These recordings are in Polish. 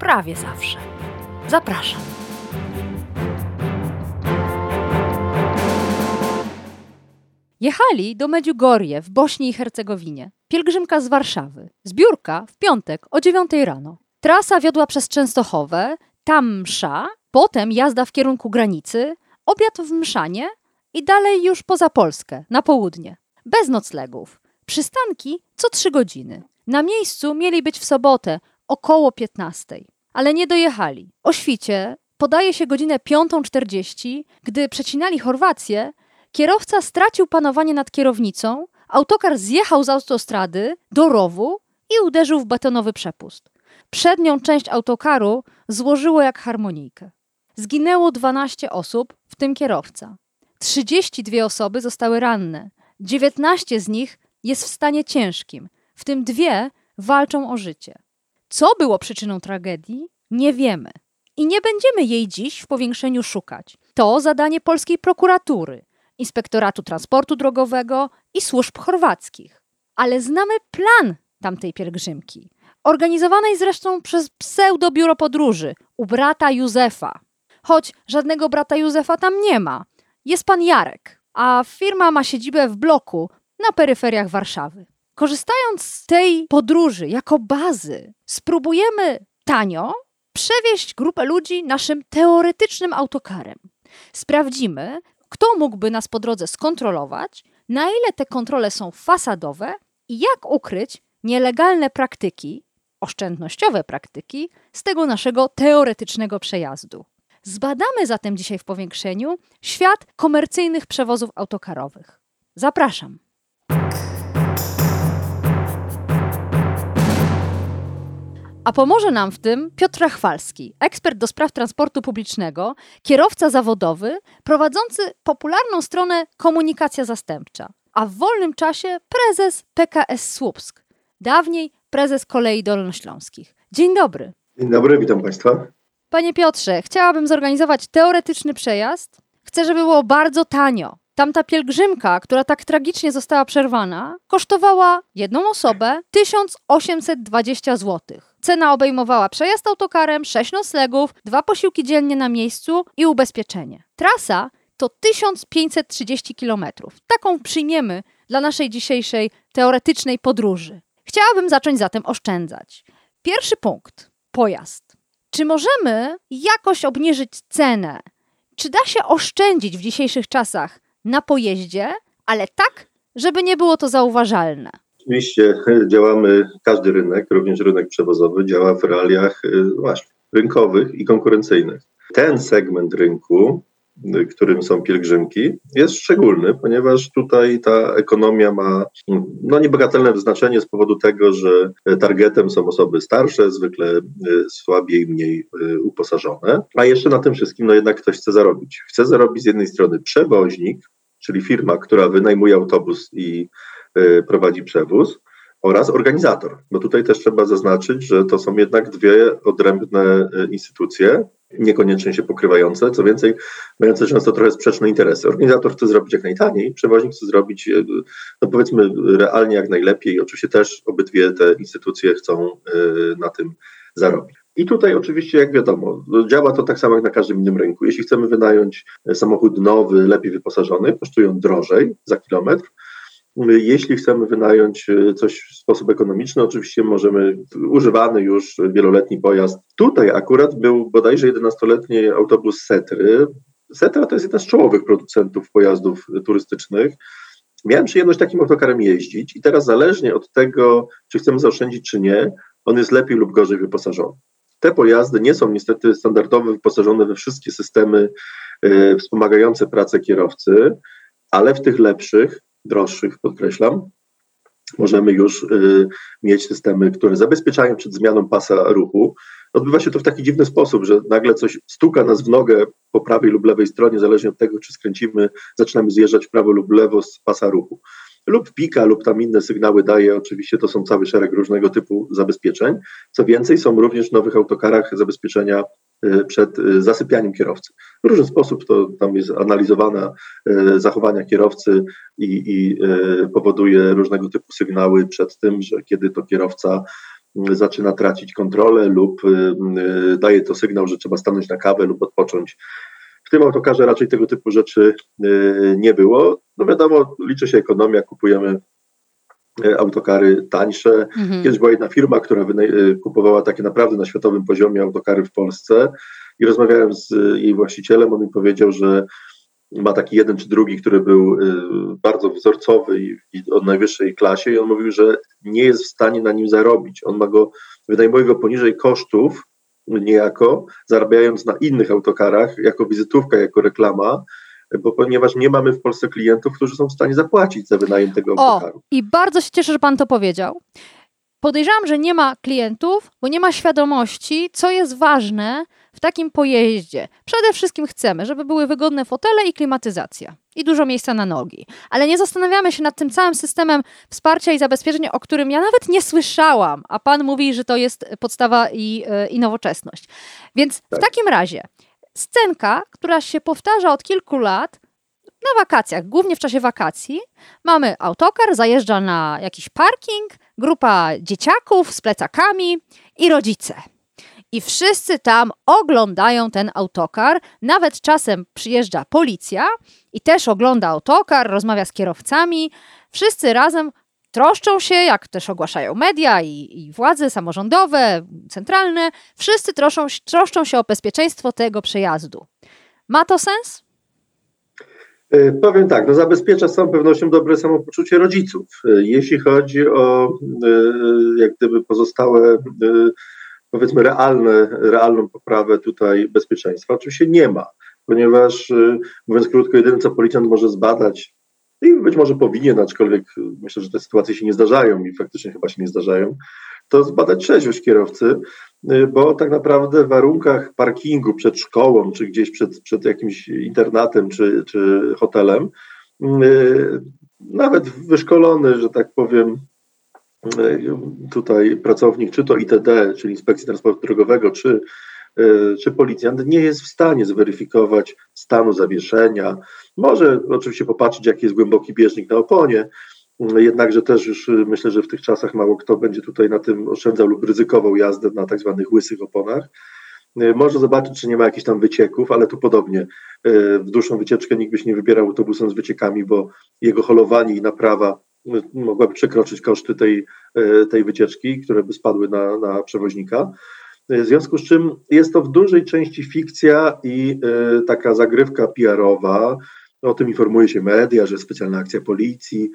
prawie zawsze. Zapraszam. Jechali do Medjugorje w Bośni i Hercegowinie. Pielgrzymka z Warszawy. Zbiórka w piątek o 9 rano. Trasa wiodła przez Częstochowę, tam msza, potem jazda w kierunku granicy, obiad w Mszanie i dalej już poza Polskę, na południe. Bez noclegów. Przystanki co trzy godziny. Na miejscu mieli być w sobotę około 15, ale nie dojechali. O świcie podaje się godzinę 5.40, gdy przecinali Chorwację, kierowca stracił panowanie nad kierownicą, autokar zjechał z autostrady do rowu i uderzył w betonowy przepust. Przednią część autokaru złożyło jak harmonijkę. Zginęło 12 osób, w tym kierowca. 32 osoby zostały ranne. 19 z nich jest w stanie ciężkim, w tym dwie walczą o życie. Co było przyczyną tragedii, nie wiemy. I nie będziemy jej dziś w powiększeniu szukać. To zadanie polskiej prokuratury, Inspektoratu Transportu Drogowego i służb chorwackich. Ale znamy plan tamtej pielgrzymki, organizowanej zresztą przez pseudo-biuro podróży u brata Józefa. Choć żadnego brata Józefa tam nie ma. Jest pan Jarek, a firma ma siedzibę w bloku na peryferiach Warszawy. Korzystając z tej podróży jako bazy, spróbujemy tanio przewieźć grupę ludzi naszym teoretycznym autokarem. Sprawdzimy, kto mógłby nas po drodze skontrolować, na ile te kontrole są fasadowe i jak ukryć nielegalne praktyki, oszczędnościowe praktyki z tego naszego teoretycznego przejazdu. Zbadamy zatem dzisiaj w powiększeniu świat komercyjnych przewozów autokarowych. Zapraszam. A pomoże nam w tym Piotr Chwalski, ekspert do spraw transportu publicznego, kierowca zawodowy, prowadzący popularną stronę Komunikacja Zastępcza, a w wolnym czasie prezes PKS Słupsk, dawniej prezes Kolei Dolnośląskich. Dzień dobry. Dzień dobry, witam Państwa. Panie Piotrze, chciałabym zorganizować teoretyczny przejazd. Chcę, żeby było bardzo tanio. Tamta pielgrzymka, która tak tragicznie została przerwana, kosztowała jedną osobę 1820 zł. Cena obejmowała przejazd autokarem, 6 noclegów, dwa posiłki dziennie na miejscu i ubezpieczenie. Trasa to 1530 km. Taką przyjmiemy dla naszej dzisiejszej teoretycznej podróży. Chciałabym zacząć zatem oszczędzać. Pierwszy punkt pojazd. Czy możemy jakoś obniżyć cenę? Czy da się oszczędzić w dzisiejszych czasach na pojeździe, ale tak, żeby nie było to zauważalne? Oczywiście działamy, każdy rynek, również rynek przewozowy, działa w realiach y, właśnie rynkowych i konkurencyjnych. Ten segment rynku, y, którym są pielgrzymki, jest szczególny, ponieważ tutaj ta ekonomia ma no, niebagatelne znaczenie z powodu tego, że targetem są osoby starsze, zwykle y, słabiej, mniej uposażone, a jeszcze na tym wszystkim no, jednak ktoś chce zarobić. Chce zarobić z jednej strony przewoźnik, czyli firma, która wynajmuje autobus i prowadzi przewóz oraz organizator. Bo tutaj też trzeba zaznaczyć, że to są jednak dwie odrębne y, instytucje, niekoniecznie się pokrywające, co więcej, mające często trochę sprzeczne interesy. Organizator chce zrobić jak najtaniej, przewoźnik chce zrobić, y, no powiedzmy, realnie jak najlepiej. Oczywiście też obydwie te instytucje chcą na tym zarobić. I tutaj oczywiście, jak wiadomo, działa to tak samo jak na każdym innym rynku. Jeśli chcemy wynająć samochód nowy, lepiej wyposażony, kosztują drożej za kilometr, jeśli chcemy wynająć e, coś w sposób ekonomiczny, oczywiście możemy używany już wieloletni pojazd. Tutaj akurat był bodajże 11-letni autobus Setry. Setra to jest jeden z czołowych producentów pojazdów turystycznych. Miałem przyjemność takim autokarem jeździć i teraz zależnie od tego, czy chcemy zaoszczędzić, czy nie, on jest lepiej lub gorzej wyposażony. Te pojazdy nie są niestety standardowo wyposażone we wszystkie systemy y, wspomagające pracę kierowcy, ale w tych lepszych droższych, podkreślam, możemy już y, mieć systemy, które zabezpieczają przed zmianą pasa ruchu. odbywa się to w taki dziwny sposób, że nagle coś stuka nas w nogę po prawej lub lewej stronie, zależnie od tego, czy skręcimy, zaczynamy zjeżdżać w prawo lub lewo z pasa ruchu. Lub pika, lub tam inne sygnały daje. Oczywiście to są cały szereg różnego typu zabezpieczeń. Co więcej, są również w nowych autokarach zabezpieczenia przed y, zasypianiem kierowcy. W różny sposób to tam jest analizowane y, zachowania kierowcy i, i powoduje różnego typu sygnały przed tym, że kiedy to kierowca zaczyna tracić kontrolę lub daje to sygnał, że trzeba stanąć na kawę lub odpocząć w tym autokarze raczej tego typu rzeczy y, nie było. No wiadomo, liczy się ekonomia, kupujemy y, autokary tańsze. Mhm. Kiedyś była jedna firma, która y, kupowała takie naprawdę na światowym poziomie autokary w Polsce i rozmawiałem z jej właścicielem, on mi powiedział, że ma taki jeden czy drugi, który był bardzo wzorcowy i, i o najwyższej klasie i on mówił, że nie jest w stanie na nim zarobić. On ma go, wynajmuje go poniżej kosztów, niejako, zarabiając na innych autokarach, jako wizytówka, jako reklama, bo ponieważ nie mamy w Polsce klientów, którzy są w stanie zapłacić za wynajem tego autokaru. O, i bardzo się cieszę, że Pan to powiedział. Podejrzewam, że nie ma klientów, bo nie ma świadomości, co jest ważne w takim pojeździe. Przede wszystkim chcemy, żeby były wygodne fotele i klimatyzacja i dużo miejsca na nogi. Ale nie zastanawiamy się nad tym całym systemem wsparcia i zabezpieczeń, o którym ja nawet nie słyszałam, a pan mówi, że to jest podstawa i, e, i nowoczesność. Więc tak. w takim razie scenka, która się powtarza od kilku lat, na wakacjach, głównie w czasie wakacji, mamy autokar, zajeżdża na jakiś parking, grupa dzieciaków z plecakami i rodzice. I wszyscy tam oglądają ten autokar. Nawet czasem przyjeżdża policja i też ogląda autokar, rozmawia z kierowcami. Wszyscy razem troszczą się, jak też ogłaszają media i, i władze samorządowe, centralne, wszyscy troszczą, troszczą się o bezpieczeństwo tego przejazdu. Ma to sens? E, powiem tak, no zabezpiecza z całą pewnością dobre samopoczucie rodziców. E, jeśli chodzi o e, jak gdyby pozostałe powiedzmy realne, realną poprawę tutaj bezpieczeństwa, oczywiście nie ma, ponieważ mówiąc krótko, jedyne co policjant może zbadać i być może powinien, aczkolwiek myślę, że te sytuacje się nie zdarzają i faktycznie chyba się nie zdarzają, to zbadać trzeźwość kierowcy, bo tak naprawdę w warunkach parkingu przed szkołą, czy gdzieś przed, przed jakimś internatem, czy, czy hotelem, nawet wyszkolony, że tak powiem, tutaj pracownik, czy to ITD, czyli Inspekcji Transportu Drogowego, czy, czy policjant, nie jest w stanie zweryfikować stanu zawieszenia. Może oczywiście popatrzeć, jaki jest głęboki bieżnik na oponie, Jednakże też już y, myślę, że w tych czasach mało kto będzie tutaj na tym oszczędzał lub ryzykował jazdę na tak zwanych łysych oponach. Y, może zobaczyć, czy nie ma jakichś tam wycieków, ale tu podobnie. Y, w dłuższą wycieczkę nikt by się nie wybierał autobusem z wyciekami, bo jego holowanie i naprawa mogłaby przekroczyć koszty tej, tej wycieczki, które by spadły na, na przewoźnika. W związku z czym jest to w dużej części fikcja i taka zagrywka PR-owa. O tym informuje się media, że specjalna akcja policji,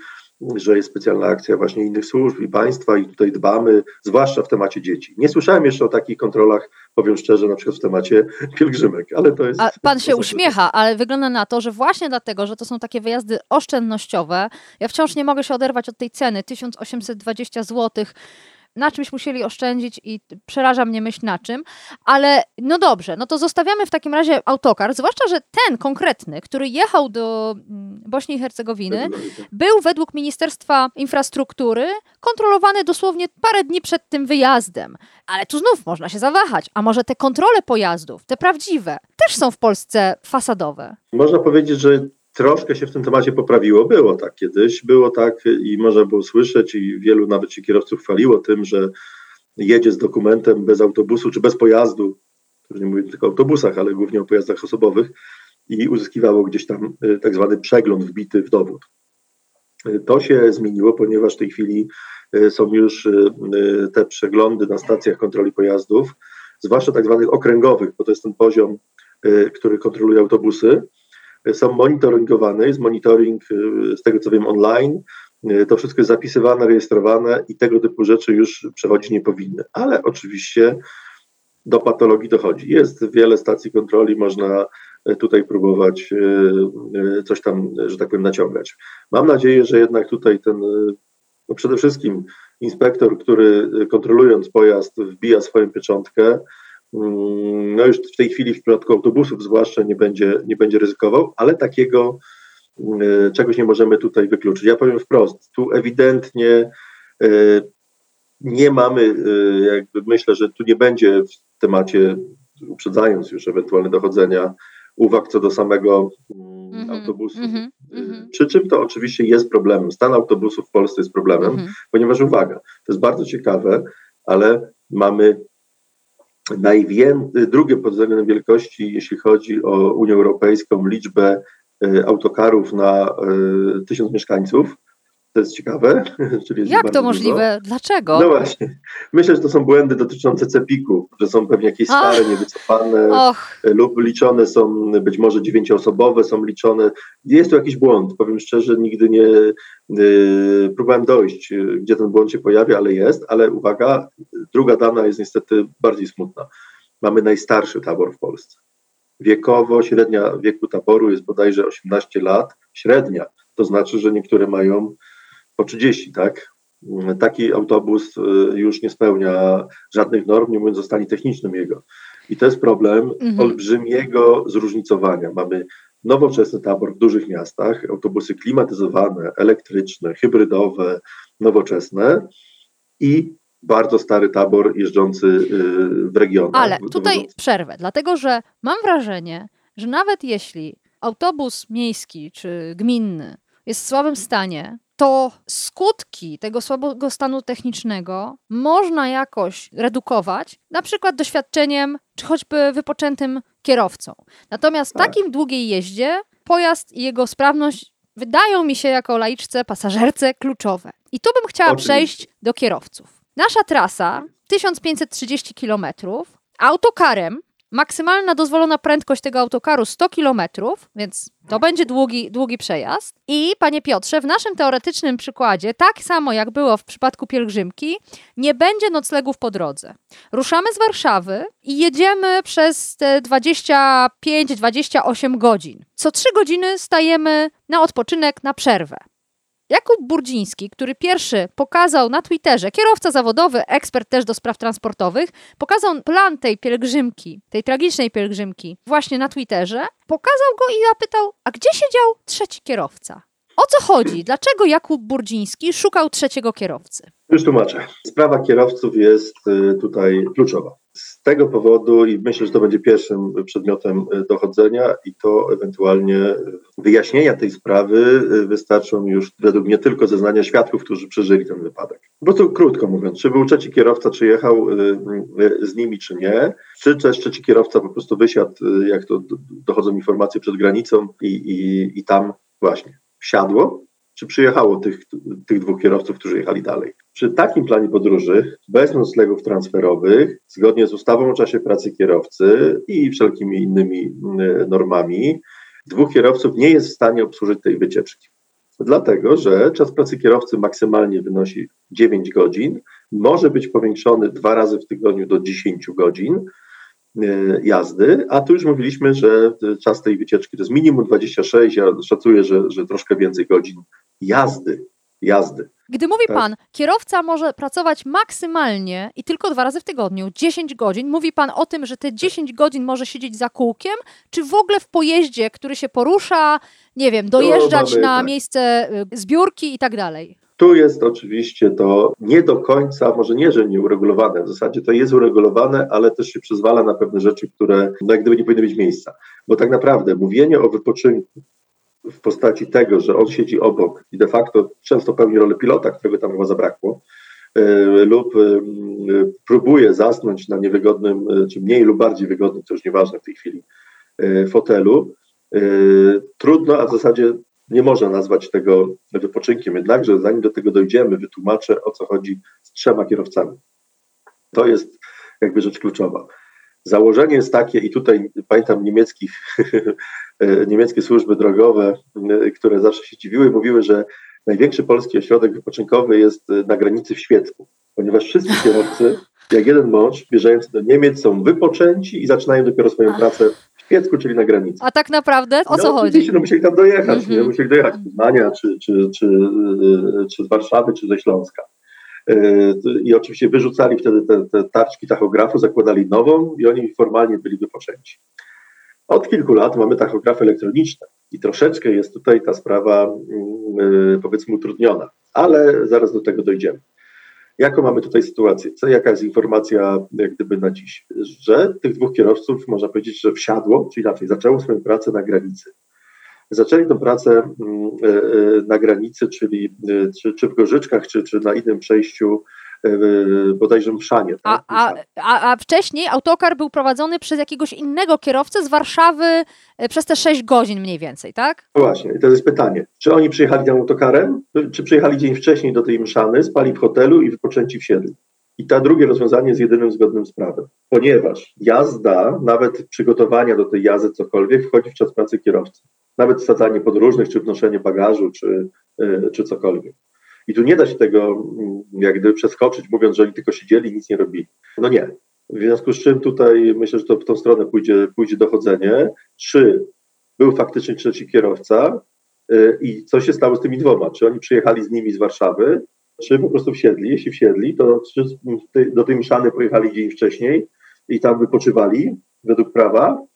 że jest specjalna akcja właśnie innych służb i państwa i tutaj dbamy, zwłaszcza w temacie dzieci. Nie słyszałem jeszcze o takich kontrolach, powiem szczerze, na przykład w temacie pielgrzymek, ale to jest... A pan się uśmiecha, ale wygląda na to, że właśnie dlatego, że to są takie wyjazdy oszczędnościowe, ja wciąż nie mogę się oderwać od tej ceny, 1820 zł, na czymś musieli oszczędzić i przeraża mnie myśl na czym, ale no dobrze, no to zostawiamy w takim razie autokar, zwłaszcza, że ten konkretny, który jechał do mm, Bośni i Hercegowiny, był według Ministerstwa Infrastruktury kontrolowany dosłownie parę dni przed tym wyjazdem. Ale tu znów można się zawahać, a może te kontrole pojazdów, te prawdziwe, też są w Polsce fasadowe? Można powiedzieć, że troszkę się w tym temacie poprawiło. Było tak kiedyś, było tak i można było słyszeć i wielu nawet się kierowców chwaliło tym, że jedzie z dokumentem bez autobusu czy bez pojazdu, nie mówię tylko o autobusach, ale głównie o pojazdach osobowych i uzyskiwało gdzieś tam y, tak zwany przegląd wbity w dowód. Y, to się zmieniło, ponieważ w tej chwili y, są już te przeglądy na stacjach kontroli pojazdów, zwłaszcza tak zwanych okręgowych, bo to jest ten poziom, który kontroluje autobusy są monitoringowane, jest monitoring y, z tego co wiem online, y, to wszystko jest zapisywane, rejestrowane i tego typu rzeczy już przechodzić nie powinny. Ale oczywiście do patologii dochodzi. Jest wiele stacji kontroli, można y, tutaj próbować coś tam, że tak powiem, naciągać. Mam nadzieję, że jednak tutaj ten, no przede wszystkim inspektor, który kontrolując pojazd wbija swoją pieczątkę, no już w tej chwili w przypadku autobusów zwłaszcza nie będzie, nie będzie ryzykował, ale takiego mm, czegoś nie możemy tutaj wykluczyć. Ja powiem wprost, tu ewidentnie nie mamy, jakby myślę, że tu nie będzie w temacie, uprzedzając już ewentualne dochodzenia, uwag co do samego mm -hmm, autobusu. Mm -hmm, Przy czym to oczywiście jest problemem. Stan autobusów w Polsce jest problemem, mm -hmm. ponieważ uwaga, to jest bardzo ciekawe, ale mamy najwięcej, drugie pod względem wielkości, jeśli chodzi o Unię Europejską, liczbę y, autokarów na y, tysiąc mieszkańców. To jest ciekawe. Czyli Jak to możliwe? Dużo. Dlaczego? No właśnie. Myślę, że to są błędy dotyczące cepików, że są pewnie jakieś stare, Ach. niewycofane Och. lub liczone są, być może dziewięcioosobowe są liczone. Jest tu jakiś błąd. Powiem szczerze, nigdy nie yy, próbowałem dojść, gdzie ten błąd się pojawia, ale jest. Ale uwaga, druga dana jest niestety bardziej smutna. Mamy najstarszy tabor w Polsce. Wiekowo, średnia wieku taboru jest bodajże 18 lat. Średnia. To znaczy, że niektóre mają po 30, tak? Taki autobus y, już nie spełnia żadnych norm, nie mówiąc o stanie technicznym jego. I to jest problem mhm. olbrzymiego zróżnicowania. Mamy nowoczesny tabor w dużych miastach, autobusy klimatyzowane, elektryczne, hybrydowe, nowoczesne i bardzo stary tabor jeżdżący y, w regionach. Ale tutaj przerwę, dlatego że mam wrażenie, że nawet jeśli autobus miejski czy gminny jest w słabym stanie, to skutki tego słabego stanu technicznego można jakoś redukować, na przykład doświadczeniem czy choćby wypoczętym kierowcą. Natomiast w tak. takim długiej jeździe pojazd i jego sprawność wydają mi się jako laiczce, pasażerce kluczowe. I tu bym chciała przejść do kierowców. Nasza trasa 1530 km autokarem Maksymalna dozwolona prędkość tego autokaru 100 km, więc to będzie długi, długi przejazd. I panie Piotrze, w naszym teoretycznym przykładzie, tak samo jak było w przypadku pielgrzymki, nie będzie noclegów po drodze. Ruszamy z Warszawy i jedziemy przez te 25-28 godzin. Co 3 godziny stajemy na odpoczynek, na przerwę. Jakub Burdziński, który pierwszy pokazał na Twitterze, kierowca zawodowy, ekspert też do spraw transportowych, pokazał plan tej pielgrzymki, tej tragicznej pielgrzymki właśnie na Twitterze, pokazał go i zapytał, a gdzie siedział trzeci kierowca? O co chodzi? Dlaczego Jakub Burdziński szukał trzeciego kierowcy? Już tłumaczę. Sprawa kierowców jest y, tutaj kluczowa. Z tego powodu, i myślę, że to będzie pierwszym przedmiotem y, dochodzenia, i to ewentualnie wyjaśnienia tej sprawy y, wystarczą już według mnie tylko zeznania świadków, którzy przeżyli ten wypadek. Bo to krótko mówiąc, czy był trzeci kierowca, czy jechał z nimi, czy nie, czy też trzeci kierowca po prostu wysiadł, jak to dochodzą informacje przed granicą, i, i, i tam właśnie wsiadło, czy przyjechało tych, tych dwóch kierowców, którzy jechali dalej. Przy takim planie podróży, bez noclegów transferowych, zgodnie z ustawą o czasie pracy kierowcy i wszelkimi innymi mm, normami, dwóch kierowców nie jest w stanie obsłużyć tej wycieczki. Dlatego, że czas pracy kierowcy maksymalnie wynosi 9 godzin, może być powiększony dwa razy w tygodniu do 10 godzin, E, jazdy, a tu już mówiliśmy, że czas tej wycieczki to jest minimum 26, ja szacuję, że, że troszkę więcej godzin jazdy. Jazdy. Gdy mówi tak. pan, kierowca może pracować maksymalnie i tylko dwa razy w tygodniu, 10 godzin, mówi pan o tym, że te 10 godzin może siedzieć za kółkiem, czy w ogóle w pojeździe, który się porusza, nie wiem, dojeżdżać no, na tak. miejsce y, zbiórki i tak dalej? Tu jest oczywiście to nie do końca, może nie, że nie uregulowane, w zasadzie to jest uregulowane, ale też się przyzwala na pewne rzeczy, które no jak gdyby nie powinny mieć miejsca. Bo tak naprawdę mówienie o wypoczynku w postaci tego, że on siedzi obok i de facto często pełni rolę pilota, którego tam chyba zabrakło, yy, lub yy, próbuje zasnąć na niewygodnym, yy, czy mniej lub bardziej wygodnym, to już nieważne w tej chwili, fotelu, trudno, a w zasadzie nie można nazwać tego wypoczynkiem, jednakże zanim do tego dojdziemy, wytłumaczę o co chodzi z trzema kierowcami. To jest jakby rzecz kluczowa. Założenie jest takie, i tutaj pamiętam niemieckich, niemieckie służby drogowe, które zawsze się dziwiły, mówiły, że największy polski ośrodek wypoczynkowy jest na granicy w Świecku, ponieważ wszyscy kierowcy, jak jeden mąż, wjeżdżający do Niemiec, są wypoczęci i zaczynają dopiero swoją pracę Świecku, czyli na granicy. A tak naprawdę o co no, chodzi? No musieli tam dojechać, mm -hmm. nie? musieli dojechać z Poznania, czy, czy, czy, czy z Warszawy, czy ze Śląska. I oczywiście wyrzucali wtedy te, te tarczki tachografu, zakładali nową i oni formalnie byli wypoczęci. Od kilku lat mamy tachografy elektroniczne i troszeczkę jest tutaj ta sprawa, mm, powiedzmy, utrudniona, ale zaraz do tego dojdziemy. Jaką mamy tutaj sytuację? Co, jaka jest informacja jak gdyby na dziś? Że tych dwóch kierowców, można powiedzieć, że wsiadło, czy inaczej, zaczęło swoją pracę na granicy. Zaczęli tę pracę mm, e, e, na granicy, czyli e, czy, czy w Gorzyczkach, czy, czy na innym przejściu bodajże Mszanie. Tak? A, a, a, wcześniej autokar był prowadzony przez jakiegoś innego kierowcę z Warszawy przez te 6 godzin mniej więcej, tak? No właśnie, i to jest pytanie. Czy oni przyjechali tym autokarem, czy przyjechali dzień wcześniej do tej Mszany, spali w hotelu i wypoczęci wsiedli? I to drugie rozwiązanie jest jedynym zgodnym z prawem, ponieważ jazda, nawet przygotowania do tej jazdy cokolwiek, wchodzi w czas pracy kierowcy nawet wsadzanie podróżnych, czy wnoszenie bagażu, czy, y, czy cokolwiek. I tu nie da się tego mm, jak gdyby przeskoczyć, mówiąc, że oni tylko siedzieli i nic nie robili. No nie. W związku z czym tutaj myślę, że to w tą stronę pójdzie, pójdzie dochodzenie, czy był faktycznie trzeci kierowca y, i co się stało z tymi dwoma? Czy oni przyjechali z nimi z Warszawy, czy po prostu wsiedli? Jeśli wsiedli, to do tej Miszany pojechali dzień wcześniej i tam wypoczywali według prawa, E,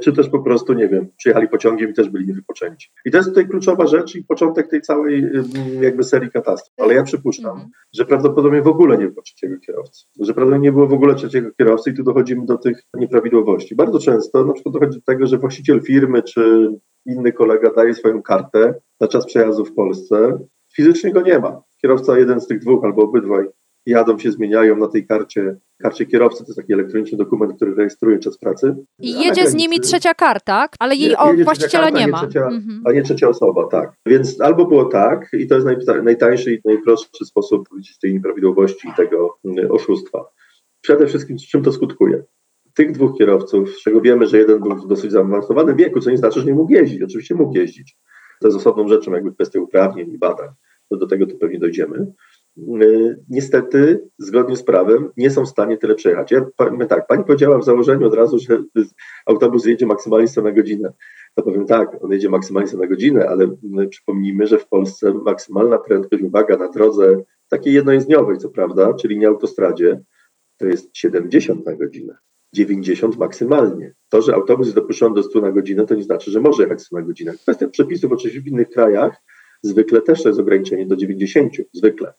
czy też po prostu, nie wiem, przyjechali pociągiem i też byli niewypoczęci. I to jest tutaj kluczowa rzecz i początek tej całej jakby serii katastrof. Ale ja przypuszczam, mhm. że prawdopodobnie w ogóle nie było trzeciego kierowcy, że prawdopodobnie nie było w ogóle trzeciego kierowcy i tu dochodzimy do tych nieprawidłowości. Bardzo często na przykład dochodzi do tego, że właściciel firmy czy inny kolega daje swoją kartę na czas przejazdu w Polsce, fizycznie go nie ma. Kierowca jeden z tych dwóch albo obydwaj jadą się zmieniają na tej karcie, karcie kierowcy, to jest taki elektroniczny dokument, który rejestruje czas pracy. I jedzie z nimi trzecia karta, ale jej je, właściciela karta, nie ma. A nie, trzecia, mhm. a nie trzecia osoba, tak. Więc albo było tak, i to jest najtańszy i najprostszy sposób powiedzieć tej nieprawidłowości i tego mm, oszustwa. Przede wszystkim z czym to skutkuje? Tych dwóch kierowców, z czego wiemy, że jeden był w dosyć zaawansowanym wieku, co nie znaczy, że nie mógł jeździć. Oczywiście mógł jeździć. To jest osobną rzeczą, jakby kwestia uprawnień i badań. To do tego tu pewnie dojdziemy. Y, niestety, zgodnie z prawem, nie są w stanie tyle przejechać. Ja tak, pani powiedziała w założeniu od razu, że autobus jedzie maksymalnie 100 na godzinę. To powiem tak, on jedzie maksymalnie 100 na godzinę, ale przypomnijmy, że w Polsce maksymalna prędkość, uwaga, na drodze takiej jednojezdniowej, co prawda, czyli nie autostradzie, to jest 70 na godzinę. 90 maksymalnie. To, że autobus jest dopuszczony do 100 na godzinę, to nie znaczy, że może jechać 100 na godzinę. Kwestia przepisów oczywiście w innych krajach zwykle też jest ograniczenie do 90, zwykle.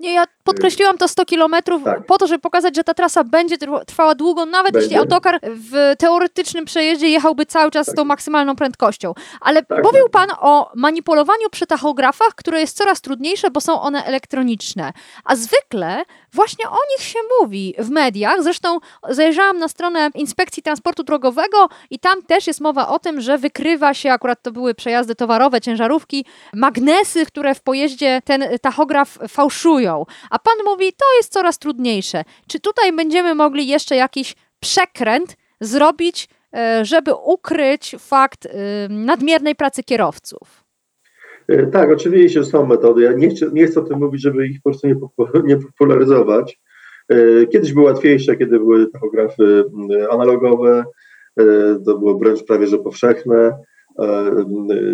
Nie, ja podkreśliłam to 100 kilometrów tak. po to, żeby pokazać, że ta trasa będzie trwała długo, nawet będzie. jeśli autokar w teoretycznym przejeździe jechałby cały czas tak. z tą maksymalną prędkością. Ale tak, mówił tak. Pan o manipulowaniu przy tachografach, które jest coraz trudniejsze, bo są one elektroniczne. A zwykle właśnie o nich się mówi w mediach. Zresztą zajrzałam na stronę Inspekcji Transportu Drogowego i tam też jest mowa o tym, że wykrywa się, akurat to były przejazdy towarowe, ciężarówki, magnesy, które w pojeździe ten tachograf fałszują. A pan mówi, to jest coraz trudniejsze. Czy tutaj będziemy mogli jeszcze jakiś przekręt zrobić, e, żeby ukryć fakt e, nadmiernej pracy kierowców? E, tak, oczywiście są metody. Ja nie chcę, nie chcę o tym mówić, żeby ich po prostu nie, nie popularyzować. Kiedyś było łatwiejsze, kiedy były tachografy analogowe, to było wręcz prawie że powszechne,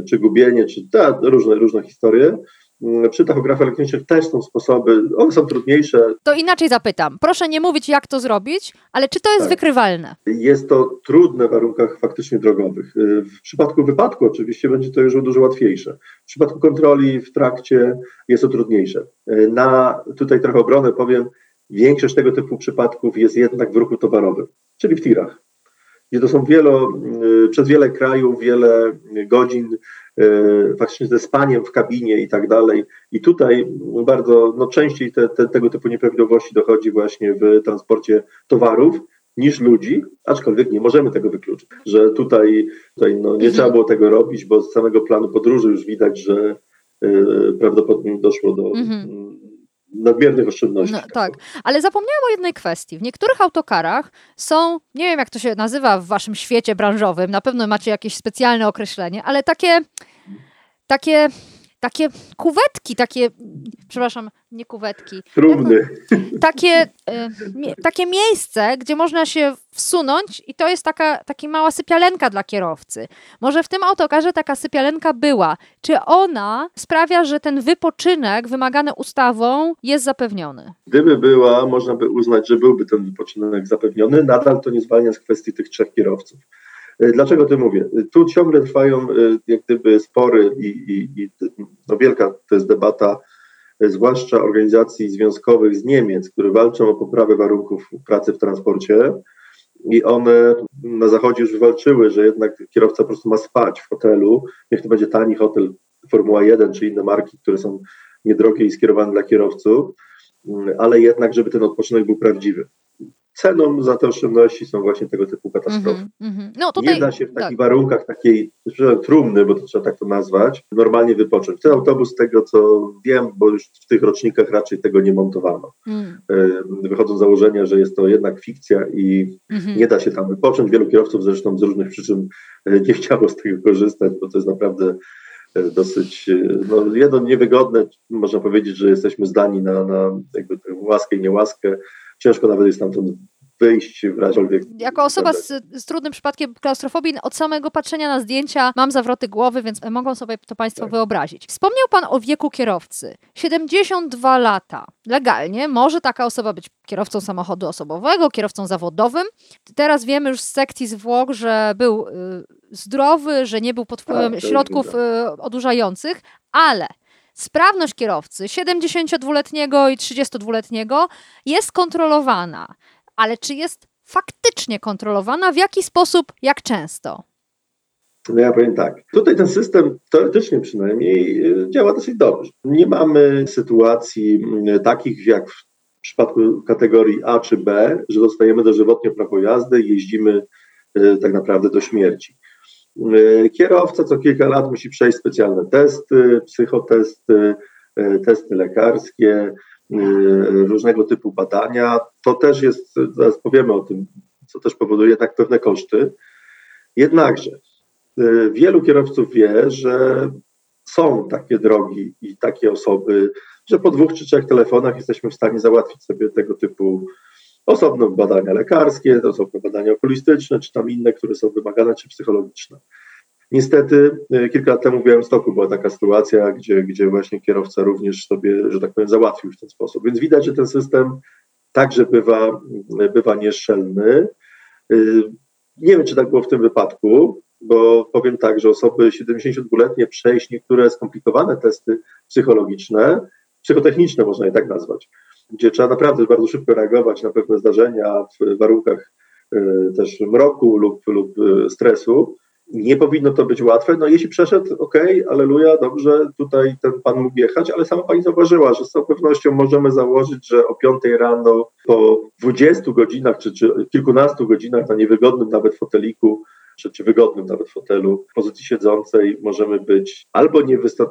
czy gubienie, czy ta, różne, różne historie. Mm, przy tachografach elektronicznych też są sposoby, one są trudniejsze. To inaczej zapytam. Proszę nie mówić, jak to zrobić, ale czy to jest tak. wykrywalne? Jest to trudne w warunkach faktycznie drogowych. Y, w przypadku wypadku oczywiście będzie to już dużo łatwiejsze. W przypadku kontroli w trakcie jest to trudniejsze. Y, na tutaj trochę obronę powiem, większość tego typu przypadków jest jednak w ruchu towarowym, czyli w tirach gdzie to są wielo, y, przez wiele krajów, wiele godzin faktycznie ze spaniem w kabinie i tak dalej. I tutaj bardzo, no częściej te, te, tego typu nieprawidłowości dochodzi właśnie w transporcie towarów niż ludzi, aczkolwiek nie możemy tego wykluczyć, że tutaj, tutaj no, nie trzeba było tego robić, bo z samego planu podróży już widać, że y, prawdopodobnie doszło do mhm nadmiernych oszczędności. No, tak, ale zapomniałam o jednej kwestii. W niektórych autokarach są, nie wiem jak to się nazywa w waszym świecie branżowym, na pewno macie jakieś specjalne określenie, ale takie, takie takie kuwetki, takie, przepraszam, nie kuwetki. Trumny. Takie, y, takie miejsce, gdzie można się wsunąć i to jest taka, taka mała sypialenka dla kierowcy. Może w tym autokarze taka sypialenka była. Czy ona sprawia, że ten wypoczynek wymagany ustawą jest zapewniony? Gdyby była, można by uznać, że byłby ten wypoczynek zapewniony. Nadal to nie zwalnia z kwestii tych trzech kierowców. E, dlaczego to mówię? Tu ciągle trwają e, jak gdyby spory i, i, i no wielka to jest debata, e, zwłaszcza organizacji związkowych z Niemiec, które walczą o poprawę warunków pracy w transporcie. I one na zachodzie już wywalczyły, że jednak kierowca po prostu ma spać w hotelu, niech to będzie tani hotel Formuła 1 czy inne marki, które są niedrogie i skierowane dla kierowców, mm, ale jednak, żeby ten odpoczynek był prawdziwy ceną za te oszczędności są właśnie tego typu katastrofy. Mm -hmm. no, tutaj, Nie da się w takich tak. warunkach takiej trumny, bo to trzeba tak to nazwać, normalnie wypocząć. Ten autobus, z tego co wiem, bo już w tych rocznikach raczej tego nie montowano. Mm. E, wychodzą z założenia, że jest to jednak fikcja i mm -hmm. nie da się tam wypocząć. Wielu kierowców zresztą z różnych przyczyn e, nie chciało z tego korzystać, bo to jest naprawdę e, dosyć, no jedno niewygodne, można powiedzieć, że jesteśmy zdani na, na jakby tę łaskę i niełaskę, ciężko nawet jest stamtąd wyjść w razie Jako osoba z, z, trudnym przypadkiem klaustrofobii, od samego patrzenia na zdjęcia mam zawroty głowy, więc mogą sobie to Państwo tak. wyobrazić. Wspomniał Pan o wieku kierowcy. 72 lata. Legalnie może taka osoba być kierowcą samochodu osobowego, kierowcą zawodowym. Teraz wiemy już z sekcji zwłok, że był y, zdrowy, że nie był pod wpływem tak, środków y, odurzających, ale sprawność kierowcy 72-letniego i 32-letniego jest kontrolowana. Ale czy jest faktycznie kontrolowana? W jaki sposób? Jak często? No ja powiem tak. Tutaj ten system teoretycznie przynajmniej y, działa dosyć dobrze. Nie mamy sytuacji y, takich jak w przypadku kategorii A czy B, że dostajemy dożywotnie prawo jazdy i jeździmy y, tak naprawdę do śmierci. Kierowca co kilka lat musi przejść specjalne testy, psychotesty, testy lekarskie, różnego typu badania. To też jest, zaraz powiemy o tym, co też powoduje tak pewne koszty. Jednakże wielu kierowców wie, że są takie drogi i takie osoby, że po dwóch czy trzech telefonach jesteśmy w stanie załatwić sobie tego typu osobne badania lekarskie, osobne badania okulistyczne, czy tam inne, które są wymagane, czy psychologiczne. Niestety e, kilka lat temu w Białymstoku była taka sytuacja, gdzie, gdzie właśnie kierowca również sobie, że tak powiem, załatwił w ten sposób. Więc widać, że ten system także bywa, bywa nieszczelny. E, nie wiem, czy tak było w tym wypadku, bo powiem tak, że osoby 72-letnie przejść niektóre skomplikowane testy psychologiczne, psychotechniczne można je tak nazwać, gdzie trzeba naprawdę bardzo szybko reagować na pewne zdarzenia w warunkach e, też mroku lub, lub stresu, nie powinno to być łatwe. No jeśli przeszedł, ok, aleluja, dobrze, tutaj ten pan mógł jechać, ale sama pani zauważyła, że z całą pewnością możemy założyć, że o 5 rano, po 20 godzinach czy, czy kilkunastu godzinach na niewygodnym nawet foteliku, czy, czy wygodnym nawet fotelu, w pozycji siedzącej możemy być albo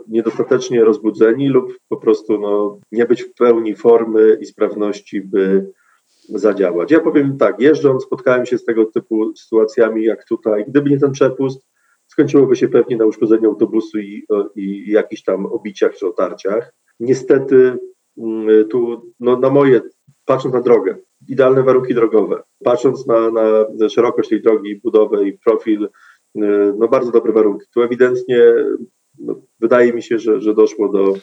niedostatecznie rozbudzeni lub po prostu no, nie być w pełni formy i sprawności, by zadziałać. Ja powiem tak, jeżdżąc spotkałem się z tego typu sytuacjami jak tutaj. Gdyby nie ten przepust, skończyłoby się pewnie na uszkodzeniu autobusu i, i jakichś tam obiciach czy otarciach. Niestety mm, tu no, na moje, patrząc na drogę, idealne warunki drogowe, patrząc na, na szerokość tej drogi, budowę i profil, y, no bardzo dobre warunki. Tu ewidentnie no, wydaje mi się, że, że doszło do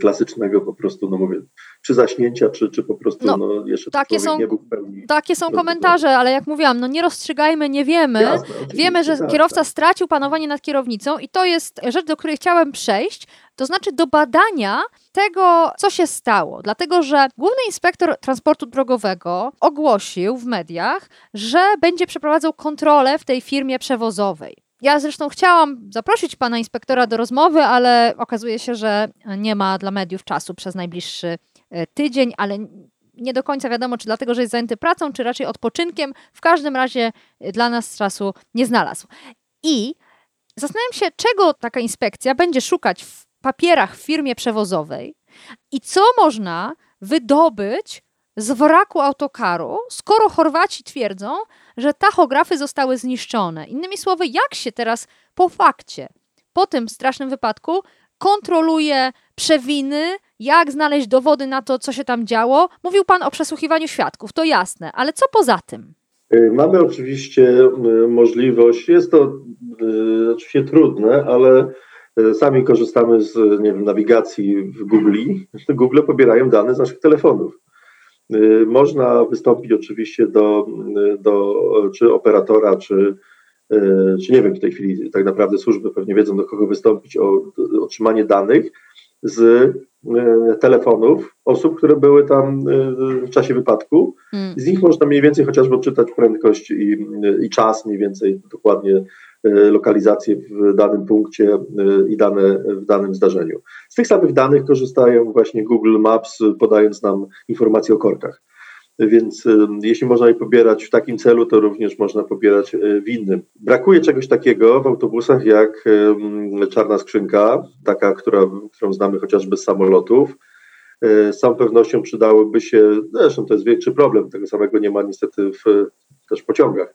klasycznego po prostu, no mówię, czy zaśnięcia, czy, czy po prostu no, no jeszcze takie są, nie był pełni. Takie są komentarze, ale jak mówiłam, no nie rozstrzygajmy, nie wiemy. Jasne, wiemy, że tak, kierowca tak. stracił panowanie nad kierownicą i to jest rzecz, do której chciałem przejść, to znaczy do badania tego, co się stało. Dlatego, że główny inspektor transportu drogowego ogłosił w mediach, że będzie przeprowadzał kontrolę w tej firmie przewozowej. Ja zresztą chciałam zaprosić pana inspektora do rozmowy, ale okazuje się, że nie ma dla mediów czasu przez najbliższy E, tydzień, ale nie do końca wiadomo, czy dlatego, że jest zajęty pracą, czy raczej odpoczynkiem. W każdym razie e, dla nas czasu nie znalazł. I zastanawiam się, czego taka inspekcja będzie szukać w papierach w firmie przewozowej i co można wydobyć z wraku autokaru, skoro Chorwaci twierdzą, że tachografy zostały zniszczone. Innymi słowy, jak się teraz po fakcie, po tym strasznym wypadku, kontroluje przewiny, jak znaleźć dowody na to, co się tam działo. Mówił Pan o przesłuchiwaniu świadków, to jasne, ale co poza tym? Y, mamy oczywiście y, możliwość, jest to y, oczywiście trudne, ale sami korzystamy z nie wiem, nawigacji w Google. Google pobierają dane z naszych telefonów. Można wystąpić oczywiście do, do czy operatora, czy, czy nie wiem, w tej chwili tak naprawdę służby pewnie wiedzą, do kogo wystąpić o otrzymanie danych z telefonów osób, które były tam w czasie wypadku. Hmm. Z nich można mniej więcej chociażby odczytać prędkość i, i czas, mniej więcej dokładnie lokalizację w danym punkcie i dane w danym zdarzeniu. Z tych samych danych korzystają właśnie Google Maps, podając nam informacje o korkach. Więc jeśli można je pobierać w takim celu, to również można pobierać w innym. Brakuje czegoś takiego w autobusach jak czarna skrzynka, taka, która, którą znamy chociażby z samolotów. E, z całą pewnością przydałyby się, zresztą to jest większy problem, tego samego nie ma niestety w, też w pociągach.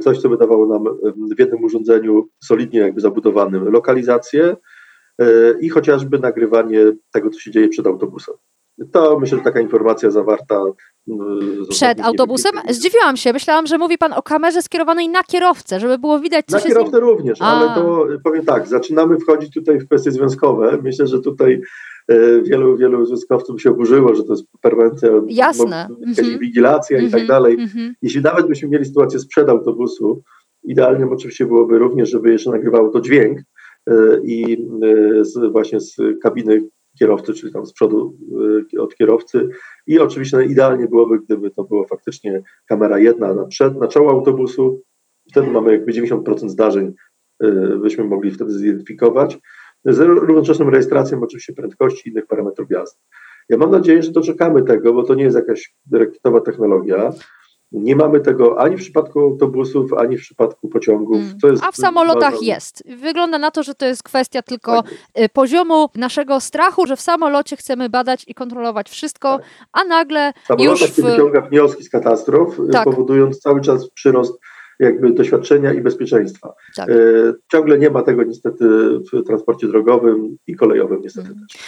Coś, co by dawało nam w jednym urządzeniu solidnie jakby zabudowanym lokalizację e, i chociażby nagrywanie tego, co się dzieje przed autobusem. To myślę, że taka informacja zawarta. Przed autobusem? Zdziwiłam się. Myślałam, że mówi pan o kamerze skierowanej na kierowcę, żeby było widać, co na się Na kierowcę nim... również, A. ale to powiem tak, zaczynamy wchodzić tutaj w kwestie związkowe. Myślę, że tutaj wielu, wielu związkowców się oburzyło, że to jest permanencja, Jasne. jakaś mm -hmm. wigilacja mm -hmm. i tak mhm. dalej. -hmm. Jeśli nawet byśmy mieli sytuację sprzed autobusu, idealnym oczywiście byłoby również, żeby jeszcze nagrywało to dźwięk e, i e, z, właśnie z kabiny kierowcy, czyli tam z przodu od kierowcy. I oczywiście idealnie byłoby, gdyby to była faktycznie kamera jedna na, przed, na czoło autobusu. Wtedy mamy jakby 90% zdarzeń, byśmy mogli wtedy zidentyfikować. Z równoczesną rejestracją oczywiście prędkości i innych parametrów jazdy. Ja mam nadzieję, że doczekamy tego, bo to nie jest jakaś rakietowa technologia. Nie mamy tego ani w przypadku autobusów, ani w przypadku pociągów. Mm. A w samolotach jest. Wygląda na to, że to jest kwestia tylko tak. Y, poziomu naszego strachu, że w samolocie chcemy badać i kontrolować wszystko, tak. a nagle w już w... się wyciąga wnioski z katastrof, y, tak. powodując cały czas przyrost jakby doświadczenia i bezpieczeństwa. Tak. Y, ciągle nie ma tego niestety w transporcie drogowym i kolejowym niestety mm. też.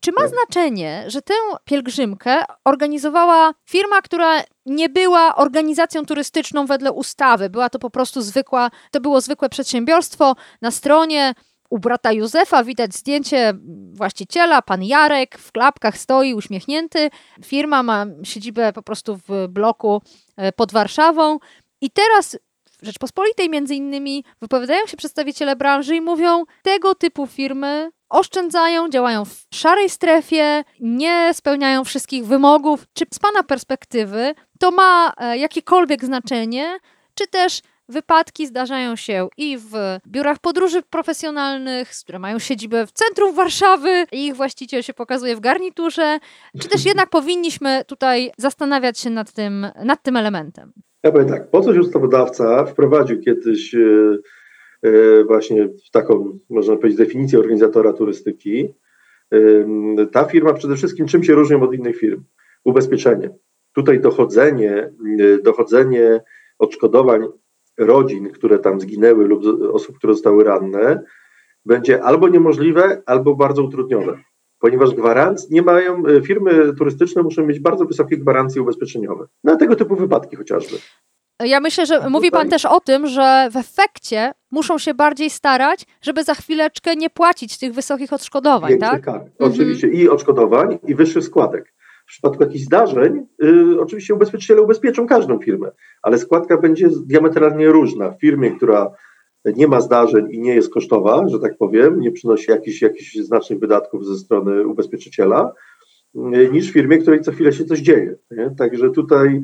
Czy ma znaczenie, że tę pielgrzymkę organizowała firma, która nie była organizacją turystyczną wedle ustawy? Była to po prostu zwykła, to było zwykłe przedsiębiorstwo. Na stronie u brata Józefa widać zdjęcie właściciela, pan Jarek, w klapkach stoi uśmiechnięty. Firma ma siedzibę po prostu w bloku e, pod Warszawą. I teraz w Rzeczpospolitej między innymi wypowiadają się przedstawiciele branży i mówią, tego typu firmy oszczędzają, działają w szarej strefie, nie spełniają wszystkich wymogów. Czy z Pana perspektywy to ma e, jakiekolwiek znaczenie, czy też wypadki zdarzają się i w biurach podróży profesjonalnych, które mają siedzibę w centrum Warszawy i ich właściciel się pokazuje w garniturze, czy też jednak powinniśmy tutaj zastanawiać się nad tym, nad tym elementem? Ja powiem tak, po coś ustawodawca wprowadził kiedyś e, e, właśnie taką, można powiedzieć, definicję organizatora turystyki. Ta firma przede wszystkim czym się różni od innych firm? Ubezpieczenie. Tutaj dochodzenie, e, dochodzenie odszkodowań rodzin, które tam zginęły lub osób, które zostały ranne, będzie albo niemożliwe, albo bardzo utrudnione ponieważ gwarancji nie mają, e, firmy turystyczne muszą mieć bardzo wysokie gwarancje ubezpieczeniowe na tego typu wypadki chociażby. Ja myślę, że mówi Pan też o tym, że w efekcie muszą się bardziej starać, żeby za chwileczkę nie płacić tych wysokich odszkodowań, Większe tak? Mhm. Oczywiście i odszkodowań, i wyższych składek. W przypadku jakichś zdarzeń, y, oczywiście ubezpieczyciele ubezpieczą każdą firmę, ale składka będzie diametralnie różna. W firmie, która nie ma zdarzeń i nie jest kosztowa, że tak powiem, nie przynosi jakichś, jakichś znacznych wydatków ze strony ubezpieczyciela, niż w firmie, której co chwilę się coś dzieje. Nie? Także tutaj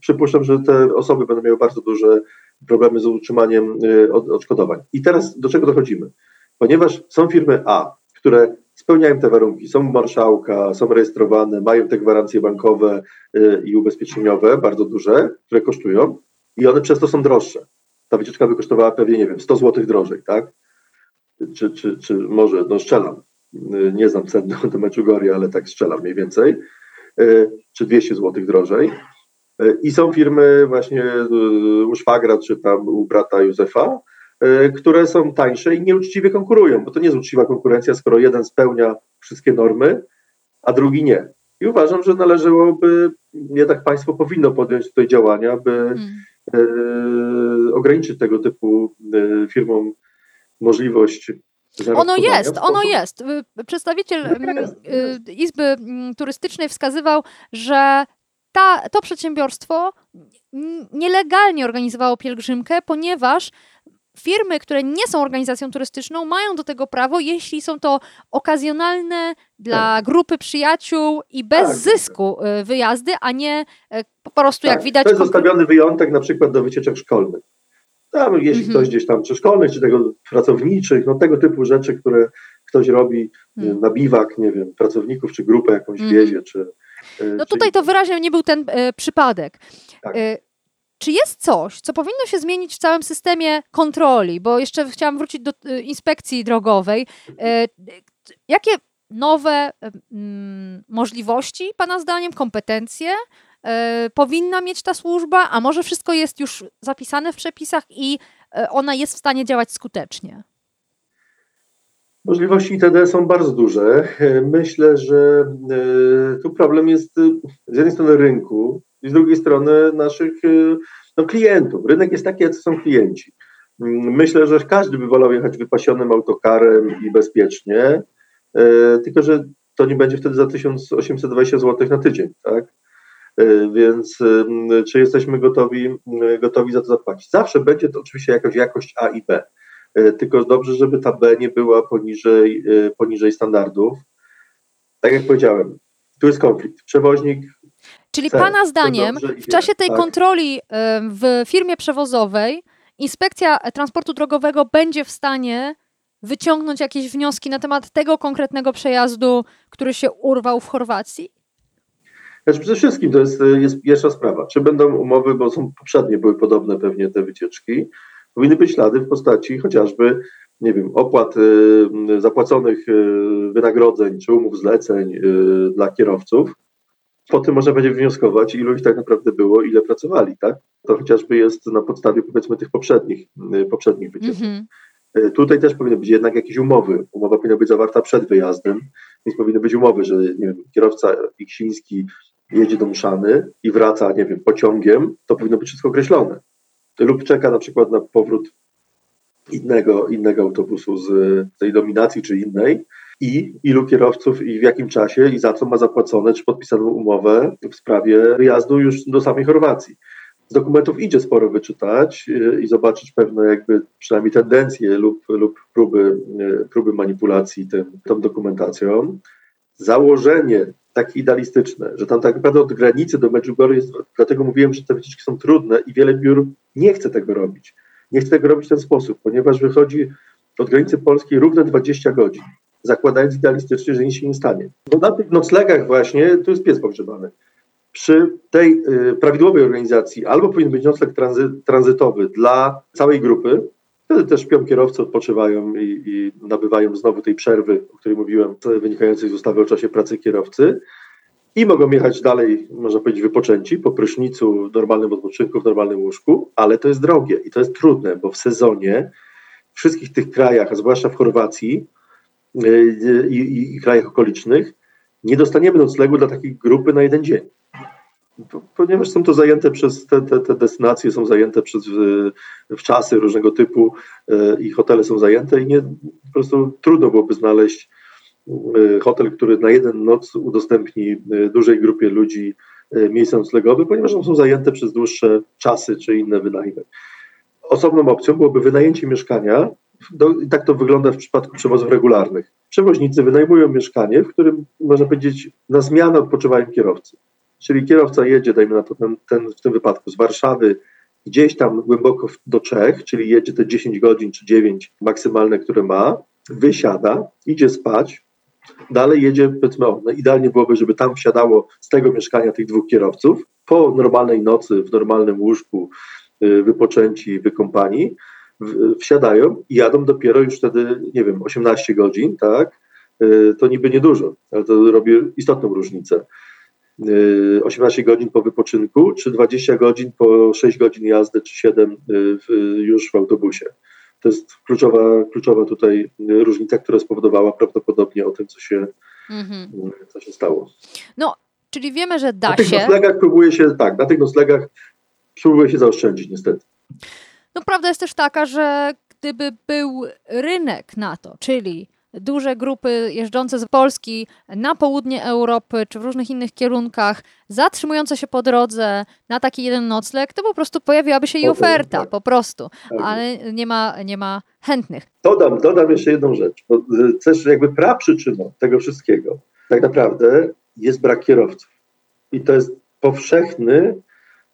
przypuszczam, że te osoby będą miały bardzo duże problemy z utrzymaniem y, odszkodowań. I teraz do czego dochodzimy? Ponieważ są firmy A, które spełniają te warunki, są marszałka, są rejestrowane, mają te gwarancje bankowe y, i ubezpieczeniowe bardzo duże, które kosztują i one przez to są droższe ta wycieczka by kosztowała pewnie, nie wiem, 100 zł drożej, tak? Czy, czy, czy może, no strzelam, nie znam cen do, do Meczugoria, ale tak strzelam mniej więcej, e, czy 200 zł drożej. E, I są firmy właśnie e, u szwagra, czy tam u brata Józefa, które są tańsze i nieuczciwie konkurują, bo to nie jest uczciwa konkurencja, skoro jeden spełnia wszystkie normy, a drugi nie. I uważam, że należałoby, jednak państwo powinno podjąć tutaj działania, by hmm. Ograniczyć tego typu firmom możliwość ono jest, ono jest. Y, przedstawiciel no mm, y, Izby mm, Turystycznej wskazywał, że ta, to przedsiębiorstwo nielegalnie organizowało pielgrzymkę, ponieważ firmy, które nie są organizacją turystyczną, mają do tego prawo, jeśli są to okazjonalne dla tak. grupy przyjaciół i bez tak. zysku y, wyjazdy, a nie po prostu, tak. jak widać. To jest zostawiony wyjątek na przykład do wycieczek szkolnych. Tam, jeśli mhm. ktoś gdzieś tam, czy szkolnych, czy tego pracowniczych, no tego typu rzeczy, które ktoś robi mhm. na biwak, nie wiem, pracowników, czy grupę jakąś mhm. wiezie, czy... No tutaj to wyraźnie nie był ten e, przypadek. Tak. E, czy jest coś, co powinno się zmienić w całym systemie kontroli? Bo jeszcze chciałam wrócić do e, inspekcji drogowej. E, jakie nowe możliwości, Pana zdaniem, kompetencje E, powinna mieć ta służba, a może wszystko jest już zapisane w przepisach i e, ona jest w stanie działać skutecznie? Możliwości ITD są bardzo duże. E, myślę, że tu problem jest z jednej strony rynku i z drugiej strony naszych no, klientów. Rynek jest taki, jacy są klienci. Mm, myślę, że każdy by wolał jechać wypasionym autokarem i bezpiecznie, tylko że to nie będzie wtedy za 1820 zł na tydzień, tak? E, więc czy jesteśmy gotowi, gotowi za to zapłacić? Zawsze będzie to oczywiście jakaś jakość A i B, tylko dobrze, żeby ta B nie była poniżej, poniżej standardów. Tak jak powiedziałem, tu jest konflikt. Przewoźnik. Czyli chce, Pana zdaniem, w czasie tej tak. kontroli w firmie przewozowej, inspekcja transportu drogowego będzie w stanie wyciągnąć jakieś wnioski na temat tego konkretnego przejazdu, który się urwał w Chorwacji? Znaczy przede wszystkim to jest, jest pierwsza sprawa. Czy będą umowy, bo są poprzednie, były podobne pewnie te wycieczki, powinny być ślady w postaci chociażby, nie wiem, opłat y, zapłaconych wynagrodzeń czy umów zleceń dla kierowców. Po tym można będzie wnioskować, ilu ich tak naprawdę było, ile pracowali, tak? To chociażby jest na podstawie powiedzmy tych poprzednich, poprzednich wycieczek. Mm -hmm. Tutaj też powinny być jednak jakieś umowy. Umowa powinna być zawarta przed wyjazdem, więc powinny być umowy, że nie wiem, kierowca Iksiński jedzie do Mszany i wraca, nie wiem, pociągiem, to powinno być wszystko określone. Lub czeka na przykład na powrót innego, innego autobusu z tej dominacji czy innej i ilu kierowców i w jakim czasie i za co ma zapłacone czy podpisaną umowę w sprawie wyjazdu już do samej Chorwacji. Z dokumentów idzie sporo wyczytać y, i zobaczyć pewne jakby przynajmniej tendencje lub, lub próby, y, próby manipulacji tym, tą dokumentacją. Założenie takie idealistyczne, że tam tak naprawdę od granicy do Medjugorje jest, dlatego mówiłem, że te wycieczki są trudne i wiele biur nie chce tego robić. Nie chce tego robić w ten sposób, ponieważ wychodzi od granicy polskiej równe 20 godzin, zakładając idealistycznie, że nic się nie stanie. Bo na tych noclegach właśnie, tu jest pies pogrzebany. Przy tej y, prawidłowej organizacji albo powinien być nocleg tranzy, tranzytowy dla całej grupy, Wtedy też śpią kierowcy, odpoczywają i, i, nabywają znowu tej przerwy, o której mówiłem, wynikającej z ustawy o czasie pracy kierowcy. I mogą jechać dalej, można powiedzieć, wypoczęci po prysznicu, normalnym odpoczynku, w normalnym łóżku, ale to jest drogie i to jest trudne, bo w sezonie w wszystkich tych krajach, a zwłaszcza w Chorwacji i, i, i krajach okolicznych, nie dostaniemy noclegu dla takiej grupy na jeden dzień ponieważ są to zajęte przez te, te, te destynacje, są zajęte przez w, w czasy różnego typu e, i hotele są zajęte i nie, po prostu trudno byłoby znaleźć e, hotel, który na jeden noc udostępni e, dużej grupie ludzi miejsca noclegowe, ponieważ są zajęte przez dłuższe czasy czy inne wynajmy. Osobną opcją byłoby wynajęcie mieszkania. Do, I tak to wygląda w przypadku przewozów regularnych. Przewoźnicy wynajmują mieszkanie, w którym, można powiedzieć, na zmianę odpoczywają kierowcy. Czyli kierowca jedzie, dajmy na to ten, ten, w tym wypadku z Warszawy gdzieś tam głęboko do Czech, czyli jedzie te 10 godzin czy 9 maksymalne, które ma, wysiada, idzie spać, dalej jedzie, powiedzmy, no idealnie byłoby, żeby tam wsiadało z tego mieszkania tych dwóch kierowców, po normalnej nocy, w normalnym łóżku, y, wypoczęci, wykąpani, wsiadają i jadą dopiero już wtedy, nie wiem, 18 godzin, tak, y, to niby niedużo, ale to robi istotną różnicę. 18 y, godzin po wypoczynku, czy 20 godzin po 6 godzin jazdy, czy 7 y, w, już w autobusie. To jest kluczowa, kluczowa tutaj różnica, która spowodowała prawdopodobnie o tym, co się, mhm. co się stało. No, czyli wiemy, że da na tych się. Noclegach próbuje się, tak, na tych noclegach próbuje się zaoszczędzić niestety. No prawda jest też taka, że gdyby był rynek na to, czyli duże grupy jeżdżące z Polski na południe Europy czy w różnych innych kierunkach, zatrzymujące się po drodze na taki jeden nocleg, to po prostu pojawiłaby się i oferta, tak. po prostu, tak. ale nie ma, nie ma chętnych. Dodam, dodam jeszcze jedną rzecz, bo też jakby praprzyczyną tego wszystkiego tak naprawdę jest brak kierowców. I to jest powszechny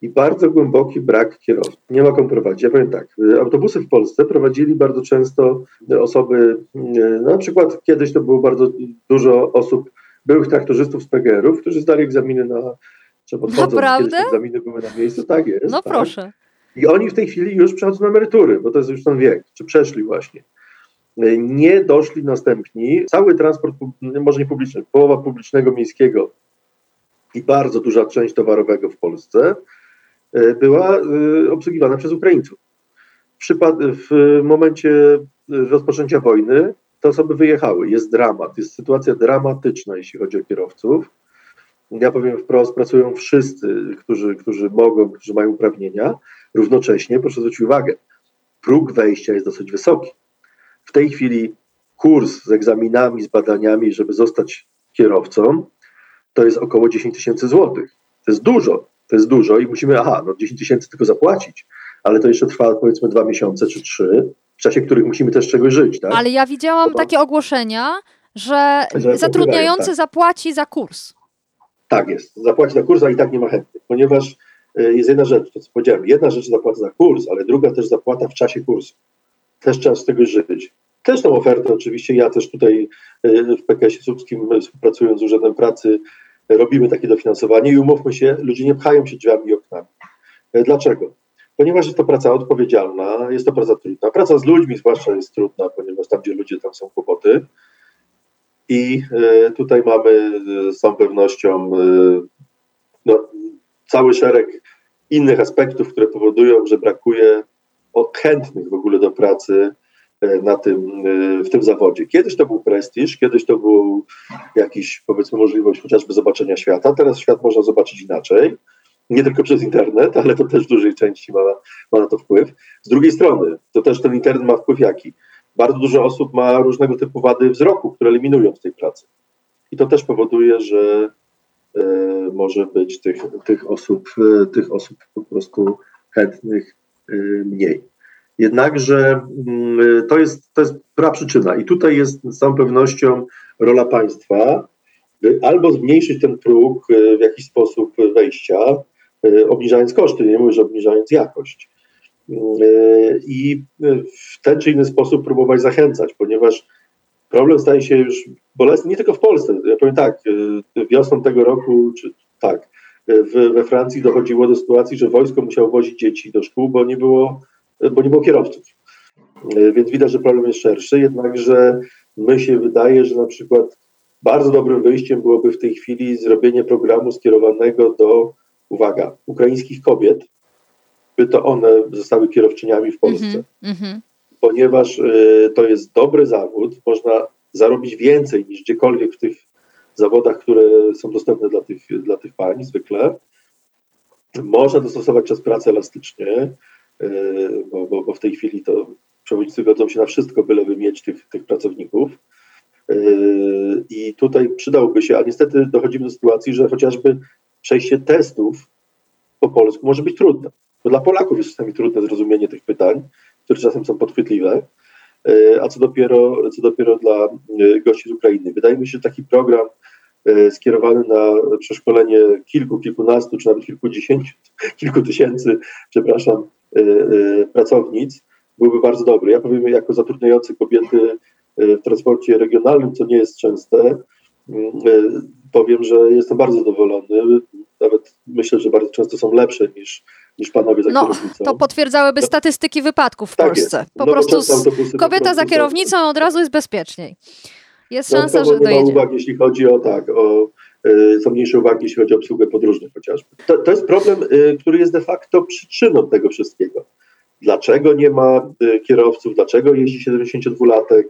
i bardzo głęboki brak kierowców. Nie ma komu prowadzić. Ja powiem tak, autobusy w Polsce prowadzili bardzo często osoby, no na przykład kiedyś to było bardzo dużo osób, byłych traktorzystów z PGR-ów, którzy zdali egzaminy na, czy podchodzą, Naprawdę? egzaminy były na miejscu, tak jest. No tak. proszę. I oni w tej chwili już przechodzą na emerytury, bo to jest już ten wiek, czy przeszli właśnie. Nie doszli następni. Cały transport, może nie publiczny, połowa publicznego miejskiego i bardzo duża część towarowego w Polsce E, była e, obsługiwana przez Ukraińców. W, momencie rozpoczęcia wojny te osoby wyjechały. Jest dramat, jest sytuacja dramatyczna, jeśli chodzi o kierowców. Ja powiem wprost, pracują wszyscy, którzy, którzy mogą, którzy mają uprawnienia. Równocześnie, proszę zwrócić uwagę, próg wejścia jest dosyć wysoki. W tej chwili kurs z egzaminami, z badaniami, żeby zostać kierowcą, to jest około 10 tysięcy złotych. To jest dużo to jest dużo i musimy, aha, no 10 tysięcy tylko zapłacić, ale to jeszcze trwa powiedzmy dwa miesiące czy trzy, w czasie których musimy też czegoś żyć. Tak? Ale ja widziałam takie ogłoszenia, że, że zatrudniający tak. zapłaci za kurs. Tak jest, zapłaci za kurs, a i tak nie ma chętnych, ponieważ e, jest jedna rzecz, to co powiedziałem, jedna rzecz zapłata za kurs, ale druga też zapłata w czasie kursu. Też trzeba z tego żyć. Też tą ofertę oczywiście, ja też tutaj e, w PKS-ie Słupskim współpracując z Urzędem Pracy robimy takie dofinansowanie i umówmy się, ludzie nie pchają się drzwiami i oknami. E, dlaczego? Ponieważ jest to praca odpowiedzialna, jest to praca trudna. Praca z ludźmi zwłaszcza jest trudna, ponieważ tam, gdzie ludzie, tam są kłopoty. I e, tutaj mamy e, z całą pewnością no, cały szereg innych aspektów, które powodują, że brakuje chętnych w ogóle do pracy na tym, e, w tym zawodzie. Kiedyś to był prestiż, kiedyś to był jakiś, powiedzmy, możliwość chociażby zobaczenia świata. Teraz świat można zobaczyć inaczej. Nie tylko przez internet, ale to też w dużej części ma, ma na to wpływ. Z drugiej strony, to też ten internet ma wpływ jaki? Bardzo dużo osób ma różnego typu wady wzroku, które eliminują z tej pracy. I to też powoduje, że e, może być tych, tych, osób, e, tych osób po prostu chętnych e, mniej. Jednakże mm, to jest, to jest przyczyna i tutaj jest z całą pewnością rola państwa, by albo zmniejszyć ten próg e, w jakiś sposób wejścia, e, obniżając koszty, nie mówię, że obniżając jakość. Mm, e, I w ten czy inny sposób próbować zachęcać, ponieważ problem staje się już bolesny nie tylko w Polsce. Ja powiem tak, wiosną tego roku, czy tak, we Francji dochodziło do sytuacji, że wojsko musiało wozić dzieci do szkół, bo nie było bo nie było kierowców. E, więc widać, że problem jest szerszy, jednakże my się wydaje, że na przykład bardzo dobrym wyjściem byłoby w tej chwili zrobienie programu skierowanego do, uwaga, ukraińskich kobiet, by to one zostały kierowczyniami w Polsce. Mm -hmm. Ponieważ y, to jest dobry zawód, można zarobić więcej niż gdziekolwiek w tych zawodach, które są dostępne dla tych, dla tych pań zwykle. Można dostosować czas pracy elastycznie, bo, bo, bo w tej chwili to przewoźnicy godzą się na wszystko, byleby mieć tych, tych pracowników. Yy, I tutaj przydałby się, a niestety dochodzimy do sytuacji, że chociażby przejście testów po polsku może być trudne. Bo dla Polaków jest czasami trudne zrozumienie tych pytań, które czasem są podchwytliwe, yy, a co dopiero, co dopiero dla gości z Ukrainy. Wydaje mi się, że taki program skierowany na przeszkolenie kilku, kilkunastu, czy nawet kilkudziesięciu, kilku tysięcy, przepraszam, pracownic byłby bardzo dobry. Ja powiem, jako zatrudniający kobiety y, w transporcie regionalnym, co nie jest częste, powiem, że jestem bardzo zadowolony. Nawet myślę, że bardzo często są lepsze niż, niż panowie za no, kierownicą. To potwierdzałyby no, statystyki wypadków w tak Polsce. Jest. Po no, prostu kobieta za kierownicą od razu jest bezpieczniej. Jest szansa, no, że dojedzie. uwagi, jeśli chodzi o tak, o są mniejsze uwagi, jeśli chodzi o obsługę podróżnych chociażby. To, to jest problem, y, który jest de facto przyczyną tego wszystkiego. Dlaczego nie ma y, kierowców? Dlaczego jeździ 72-latek?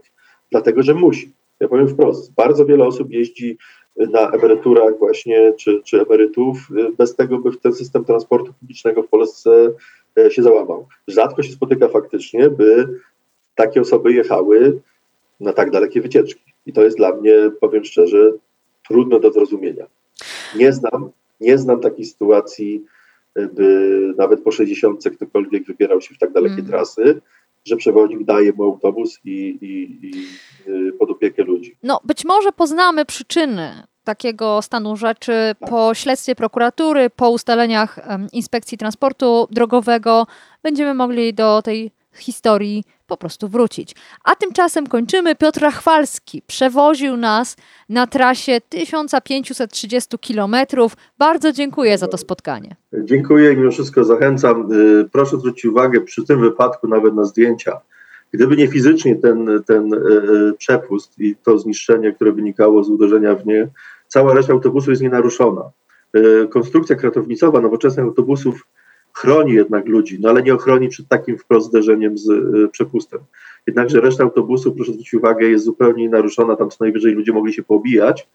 Dlatego, że musi. Ja powiem wprost, bardzo wiele osób jeździ na emeryturach właśnie, czy, czy emerytów, y, bez tego, by ten system transportu publicznego w Polsce y, się załamał. Rzadko się spotyka faktycznie, by takie osoby jechały na tak dalekie wycieczki. I to jest dla mnie, powiem szczerze, trudno do zrozumienia. Nie znam, nie znam takiej sytuacji, by nawet po 60 ktokolwiek wybierał się w tak dalekie mm. trasy, że przewoźnik daje mu autobus i, i, i y, pod opiekę ludzi. No, być może poznamy przyczyny takiego stanu rzeczy tak. po śledztwie prokuratury, po ustaleniach Inspekcji Transportu Drogowego. Będziemy mogli do tej historii po prostu wrócić. A tymczasem kończymy. Piotr Chwalski przewoził nas na trasie 1530 km. Bardzo dziękuję za to spotkanie. Dziękuję i mimo wszystko zachęcam. Y, proszę zwrócić uwagę przy tym wypadku nawet na zdjęcia. Gdyby nie fizycznie ten, ten y, y, przepust i to zniszczenie, które wynikało z uderzenia w nie, cała reszta autobusu jest nienaruszona. Konstrukcja kratownicowa nowoczesnych autobusów chroni jednak ludzi, no ale nie ochroni przed takim wprost zderzeniem z y, przepustem. Jednakże reszta autobusu, proszę zwrócić uwagę, jest zupełnie naruszona, tam co najwyżej ludzie mogli się poobijać,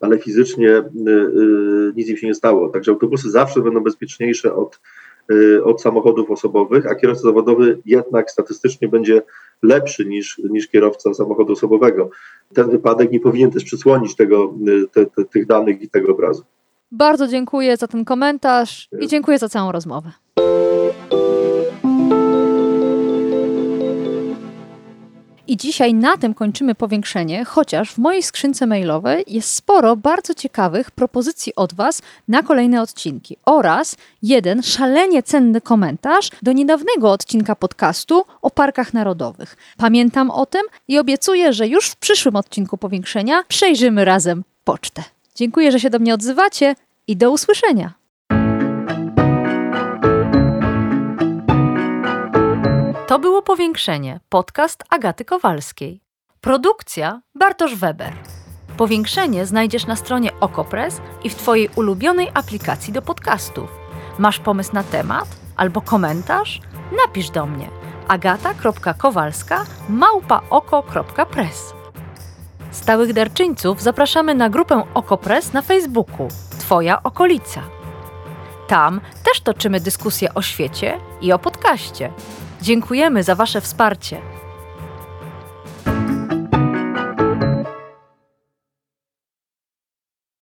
ale fizycznie y, y, nic im się nie stało. Także autobusy zawsze będą bezpieczniejsze od, od samochodów osobowych, a kierowca zawodowy jednak statystycznie będzie lepszy niż, niż kierowca samochodu osobowego. Ten wypadek nie powinien też przysłonić tego, te, te, tych danych i tego obrazu. Bardzo dziękuję za ten komentarz i dziękuję za całą rozmowę. I dzisiaj na tym kończymy powiększenie, chociaż w mojej skrzynce mailowej jest sporo bardzo ciekawych propozycji od Was na kolejne odcinki oraz jeden szalenie cenny komentarz do niedawnego odcinka podcastu o parkach narodowych. Pamiętam o tym i obiecuję, że już w przyszłym odcinku powiększenia przejrzymy razem pocztę. Dziękuję, że się do mnie odzywacie i do usłyszenia. To było Powiększenie, podcast Agaty Kowalskiej. Produkcja Bartosz Weber. Powiększenie znajdziesz na stronie Okopres i w Twojej ulubionej aplikacji do podcastów. Masz pomysł na temat albo komentarz? Napisz do mnie agata.kowalska małpaoko.press. Stałych darczyńców zapraszamy na grupę Okopres na Facebooku Twoja okolica. Tam też toczymy dyskusje o świecie i o podcaście. Dziękujemy za Wasze wsparcie.